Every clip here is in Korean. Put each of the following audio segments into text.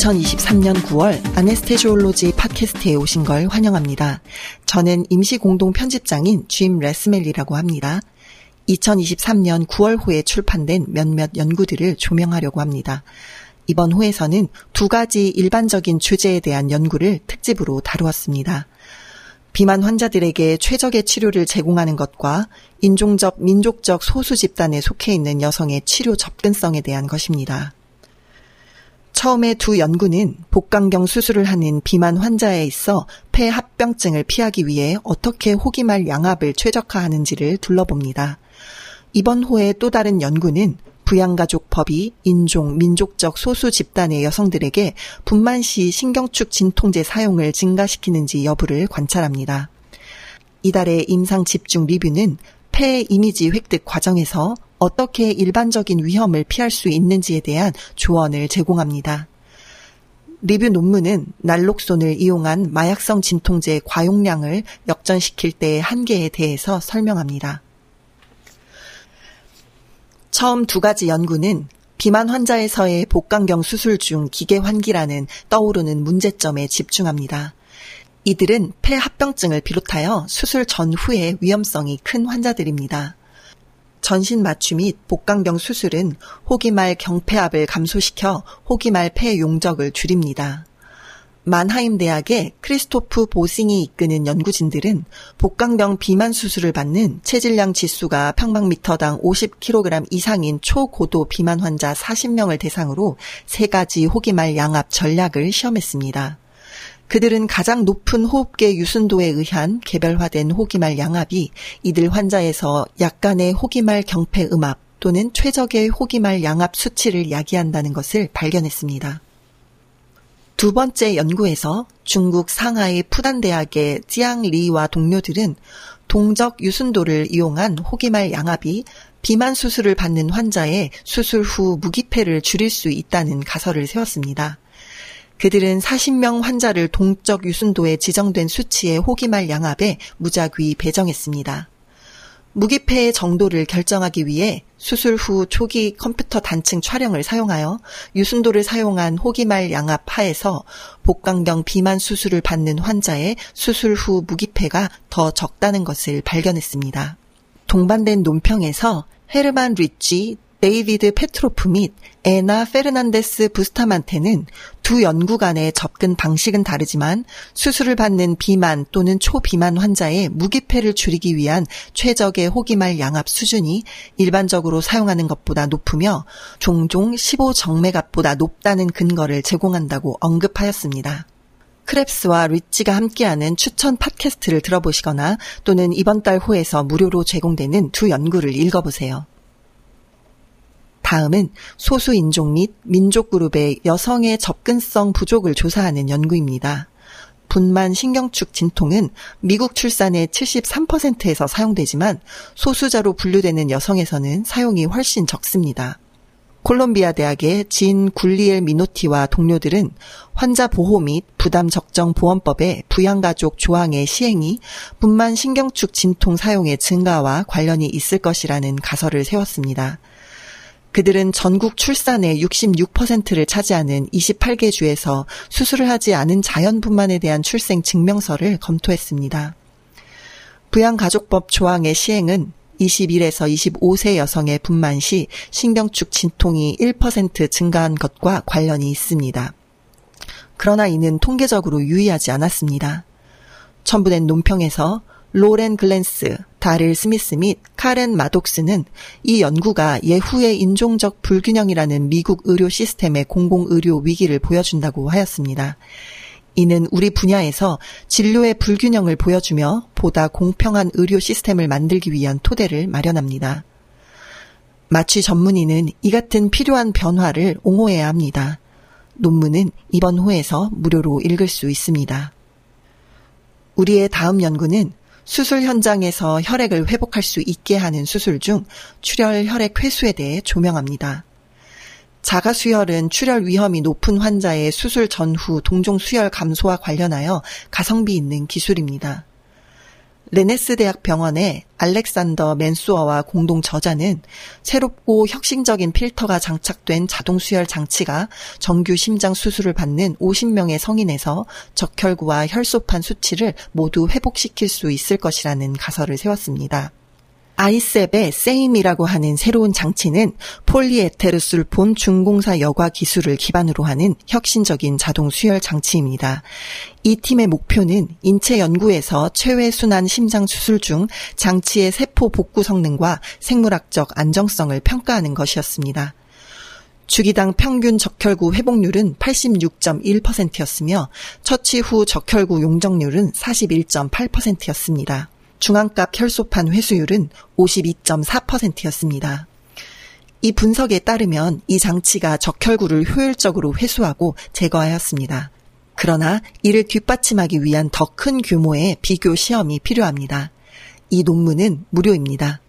2023년 9월 아네스테지올로지 팟캐스트에 오신 걸 환영합니다. 저는 임시 공동 편집장인 짐 레스멜리라고 합니다. 2023년 9월 호에 출판된 몇몇 연구들을 조명하려고 합니다. 이번 호에서는 두 가지 일반적인 주제에 대한 연구를 특집으로 다루었습니다. 비만 환자들에게 최적의 치료를 제공하는 것과 인종적, 민족적 소수 집단에 속해 있는 여성의 치료 접근성에 대한 것입니다. 처음에 두 연구는 복강경 수술을 하는 비만 환자에 있어 폐 합병증을 피하기 위해 어떻게 호기말 양압을 최적화하는지를 둘러봅니다. 이번 호의 또 다른 연구는 부양가족법이 인종, 민족적 소수 집단의 여성들에게 분만 시 신경축 진통제 사용을 증가시키는지 여부를 관찰합니다. 이달의 임상 집중 리뷰는 폐 이미지 획득 과정에서 어떻게 일반적인 위험을 피할 수 있는지에 대한 조언을 제공합니다. 리뷰 논문은 날록손을 이용한 마약성 진통제 과용량을 역전시킬 때의 한계에 대해서 설명합니다. 처음 두 가지 연구는 비만 환자에서의 복강경 수술 중 기계 환기라는 떠오르는 문제점에 집중합니다. 이들은 폐 합병증을 비롯하여 수술 전후의 위험성이 큰 환자들입니다. 전신 마취 및 복강경 수술은 호기말 경폐압을 감소시켜 호기말 폐 용적을 줄입니다. 만하임 대학의 크리스토프 보싱이 이끄는 연구진들은 복강경 비만 수술을 받는 체질량 지수가 평방미터당 50kg 이상인 초고도 비만 환자 40명을 대상으로 세 가지 호기말 양압 전략을 시험했습니다. 그들은 가장 높은 호흡계 유순도에 의한 개별화된 호기말 양압이 이들 환자에서 약간의 호기말 경폐 음압 또는 최적의 호기말 양압 수치를 야기한다는 것을 발견했습니다. 두 번째 연구에서 중국 상하이 푸단대학의 찌앙 리와 동료들은 동적 유순도를 이용한 호기말 양압이 비만 수술을 받는 환자의 수술 후 무기폐를 줄일 수 있다는 가설을 세웠습니다. 그들은 40명 환자를 동적 유순도에 지정된 수치의 호기말 양압에 무작위 배정했습니다. 무기폐의 정도를 결정하기 위해 수술 후 초기 컴퓨터 단층 촬영을 사용하여 유순도를 사용한 호기말 양압 하에서 복강경 비만 수술을 받는 환자의 수술 후 무기폐가 더 적다는 것을 발견했습니다. 동반된 논평에서 헤르만 리치, 데이비드 페트로프 및 에나 페르난데스 부스타만테는 두 연구 간의 접근 방식은 다르지만 수술을 받는 비만 또는 초비만 환자의 무기폐를 줄이기 위한 최적의 호기말 양압 수준이 일반적으로 사용하는 것보다 높으며 종종 15정맥압보다 높다는 근거를 제공한다고 언급하였습니다. 크랩스와 리치가 함께하는 추천 팟캐스트를 들어보시거나 또는 이번 달 호에서 무료로 제공되는 두 연구를 읽어보세요. 다음은 소수 인종 및 민족 그룹의 여성의 접근성 부족을 조사하는 연구입니다. 분만 신경축 진통은 미국 출산의 73%에서 사용되지만 소수자로 분류되는 여성에서는 사용이 훨씬 적습니다. 콜롬비아 대학의 진 굴리엘 미노티와 동료들은 환자 보호 및 부담 적정 보험법의 부양가족 조항의 시행이 분만 신경축 진통 사용의 증가와 관련이 있을 것이라는 가설을 세웠습니다. 그들은 전국 출산의 66%를 차지하는 28개 주에서 수술을 하지 않은 자연분만에 대한 출생 증명서를 검토했습니다. 부양가족법 조항의 시행은 21에서 25세 여성의 분만 시 신경축 진통이 1% 증가한 것과 관련이 있습니다. 그러나 이는 통계적으로 유의하지 않았습니다. 첨부된 논평에서 로렌 글랜스, 다릴 스미스 및 카렌 마독스는 이 연구가 예후의 인종적 불균형이라는 미국 의료 시스템의 공공의료 위기를 보여준다고 하였습니다. 이는 우리 분야에서 진료의 불균형을 보여주며 보다 공평한 의료 시스템을 만들기 위한 토대를 마련합니다. 마취 전문의는 이 같은 필요한 변화를 옹호해야 합니다. 논문은 이번 호에서 무료로 읽을 수 있습니다. 우리의 다음 연구는 수술 현장에서 혈액을 회복할 수 있게 하는 수술 중 출혈 혈액 회수에 대해 조명합니다. 자가 수혈은 출혈 위험이 높은 환자의 수술 전후 동종 수혈 감소와 관련하여 가성비 있는 기술입니다. 레네스 대학 병원의 알렉산더 맨수어와 공동 저자는 새롭고 혁신적인 필터가 장착된 자동 수혈 장치가 정규 심장 수술을 받는 50명의 성인에서 적혈구와 혈소판 수치를 모두 회복시킬 수 있을 것이라는 가설을 세웠습니다. i-SEP의 SAME이라고 하는 새로운 장치는 폴리에테르술폰 중공사 여과 기술을 기반으로 하는 혁신적인 자동 수혈 장치입니다. 이 팀의 목표는 인체 연구에서 체외 순환 심장 수술 중 장치의 세포 복구 성능과 생물학적 안정성을 평가하는 것이었습니다. 주기당 평균 적혈구 회복률은 86.1%였으며 처치 후 적혈구 용적률은 41.8%였습니다. 중앙값 혈소판 회수율은 52.4%였습니다. 이 분석에 따르면 이 장치가 적혈구를 효율적으로 회수하고 제거하였습니다. 그러나 이를 뒷받침하기 위한 더 큰 규모의 비교 시험이 필요합니다. 이 논문은 무료입니다.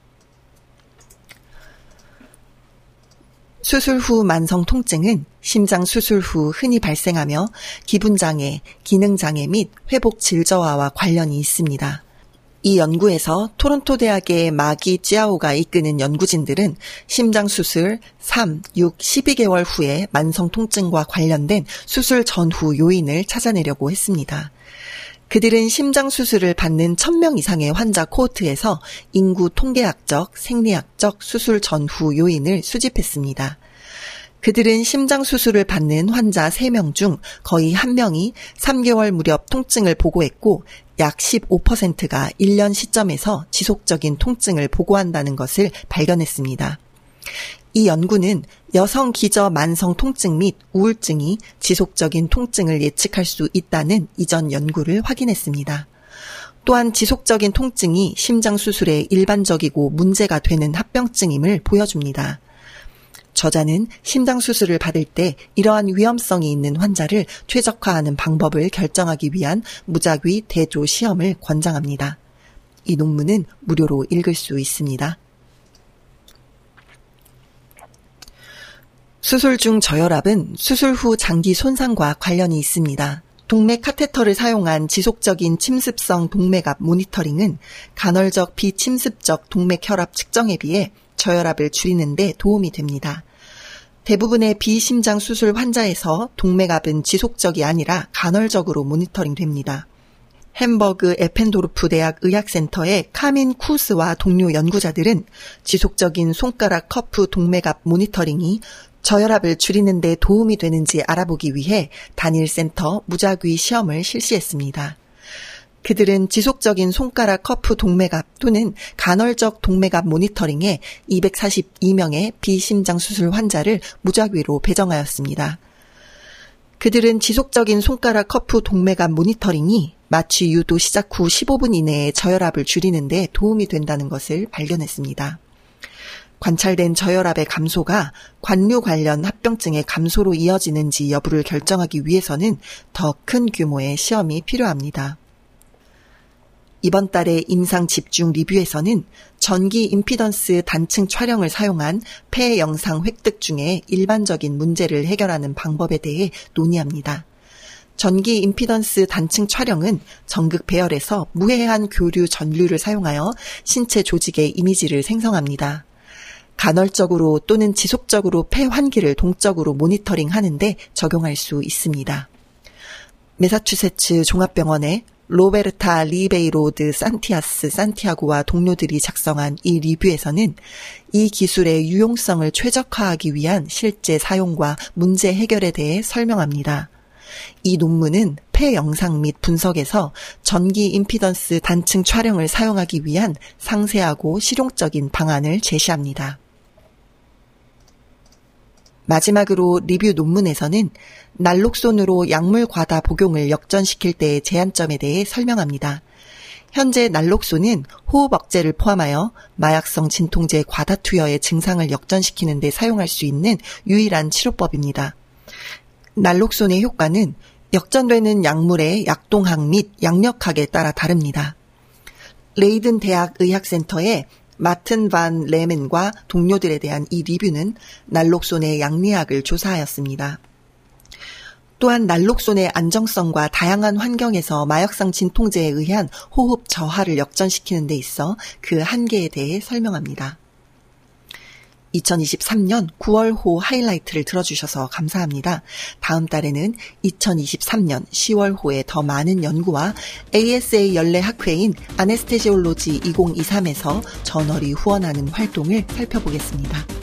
수술 후 만성 통증은 심장 수술 후 흔히 발생하며 기분장애, 기능장애 및 회복 질저하와 관련이 있습니다. 이 연구에서 토론토 대학의 마기 찌아오가 이끄는 연구진들은 심장 수술 3, 6, 12개월 후에 만성 통증과 관련된 수술 전후 요인을 찾아내려고 했습니다. 그들은 심장 수술을 받는 1000명 이상의 환자 코호트에서 인구 통계학적, 생리학적 수술 전후 요인을 수집했습니다. 그들은 심장 수술을 받는 환자 3명 중 거의 1명이 3개월 무렵 통증을 보고했고 약 15%가 1년 시점에서 지속적인 통증을 보고한다는 것을 발견했습니다. 이 연구는 여성 기저 만성 통증 및 우울증이 지속적인 통증을 예측할 수 있다는 이전 연구를 확인했습니다. 또한 지속적인 통증이 심장 수술에 일반적이고 문제가 되는 합병증임을 보여줍니다. 저자는 심장 수술을 받을 때 이러한 위험성이 있는 환자를 최적화하는 방법을 결정하기 위한 무작위 대조 시험을 권장합니다. 이 논문은 무료로 읽을 수 있습니다. 수술 중 저혈압은 수술 후 장기 손상과 관련이 있습니다. 동맥 카테터를 사용한 지속적인 침습성 동맥압 모니터링은 간헐적 비침습적 동맥 혈압 측정에 비해 저혈압을 줄이는 데 도움이 됩니다. 대부분의 비심장 수술 환자에서 동맥압은 지속적이 아니라 간헐적으로 모니터링 됩니다. 햄버그 에펜도르프 대학 의학센터의 카민 쿠스와 동료 연구자들은 지속적인 손가락 cuff 동맥압 모니터링이 저혈압을 줄이는 데 도움이 되는지 알아보기 위해 단일 센터 무작위 시험을 실시했습니다. 그들은 지속적인 손가락 cuff 동맥압 또는 간헐적 동맥압 모니터링에 242명의 비심장 수술 환자를 무작위로 배정하였습니다. 그들은 지속적인 손가락 커프 동맥압 모니터링이 마취 유도 시작 후 15분 이내에 저혈압을 줄이는데 도움이 된다는 것을 발견했습니다. 관찰된 저혈압의 감소가 관류 관련 합병증의 감소로 이어지는지 여부를 결정하기 위해서는 더 큰 규모의 시험이 필요합니다. 이번 달의 임상 집중 리뷰에서는 전기 임피던스 단층 촬영을 사용한 폐 영상 획득 중에 일반적인 문제를 해결하는 방법에 대해 논의합니다. 전기 임피던스 단층 촬영은 전극 배열에서 무해한 교류 전류를 사용하여 신체 조직의 이미지를 생성합니다. 간헐적으로 또는 지속적으로 폐 환기를 동적으로 모니터링 하는데 적용할 수 있습니다. 메사추세츠 종합병원의 로베르타 리베이로드 산티아스 산티아고와 동료들이 작성한 이 리뷰에서는 이 기술의 유용성을 최적화하기 위한 실제 사용과 문제 해결에 대해 설명합니다. 이 논문은 폐 영상 및 분석에서 전기 임피던스 단층 촬영을 사용하기 위한 상세하고 실용적인 방안을 제시합니다. 마지막으로 리뷰 논문에서는 난록손으로 약물 과다 복용을 역전시킬 때의 제한점에 대해 설명합니다. 현재 난록손은 호흡 억제를 포함하여 마약성 진통제 과다 투여의 증상을 역전시키는 데 사용할 수 있는 유일한 치료법입니다. 난록손의 효과는 역전되는 약물의 약동학 및 약력학에 따라 다릅니다. 레이든 대학 의학센터의 마튼 반 레멘과 동료들에 대한 이 리뷰는 난록손의 양리학을 조사하였습니다. 또한 난록손의 안정성과 다양한 환경에서 마약성 진통제에 의한 호흡 저하를 역전시키는 데 있어 그 한계에 대해 설명합니다. 2023년 9월호 하이라이트를 들어주셔서 감사합니다. 다음 달에는 2023년 10월호에 더 많은 연구와 ASA 연례 학회인 아네스테지올로지 2023에서 저널이 후원하는 활동을 살펴보겠습니다.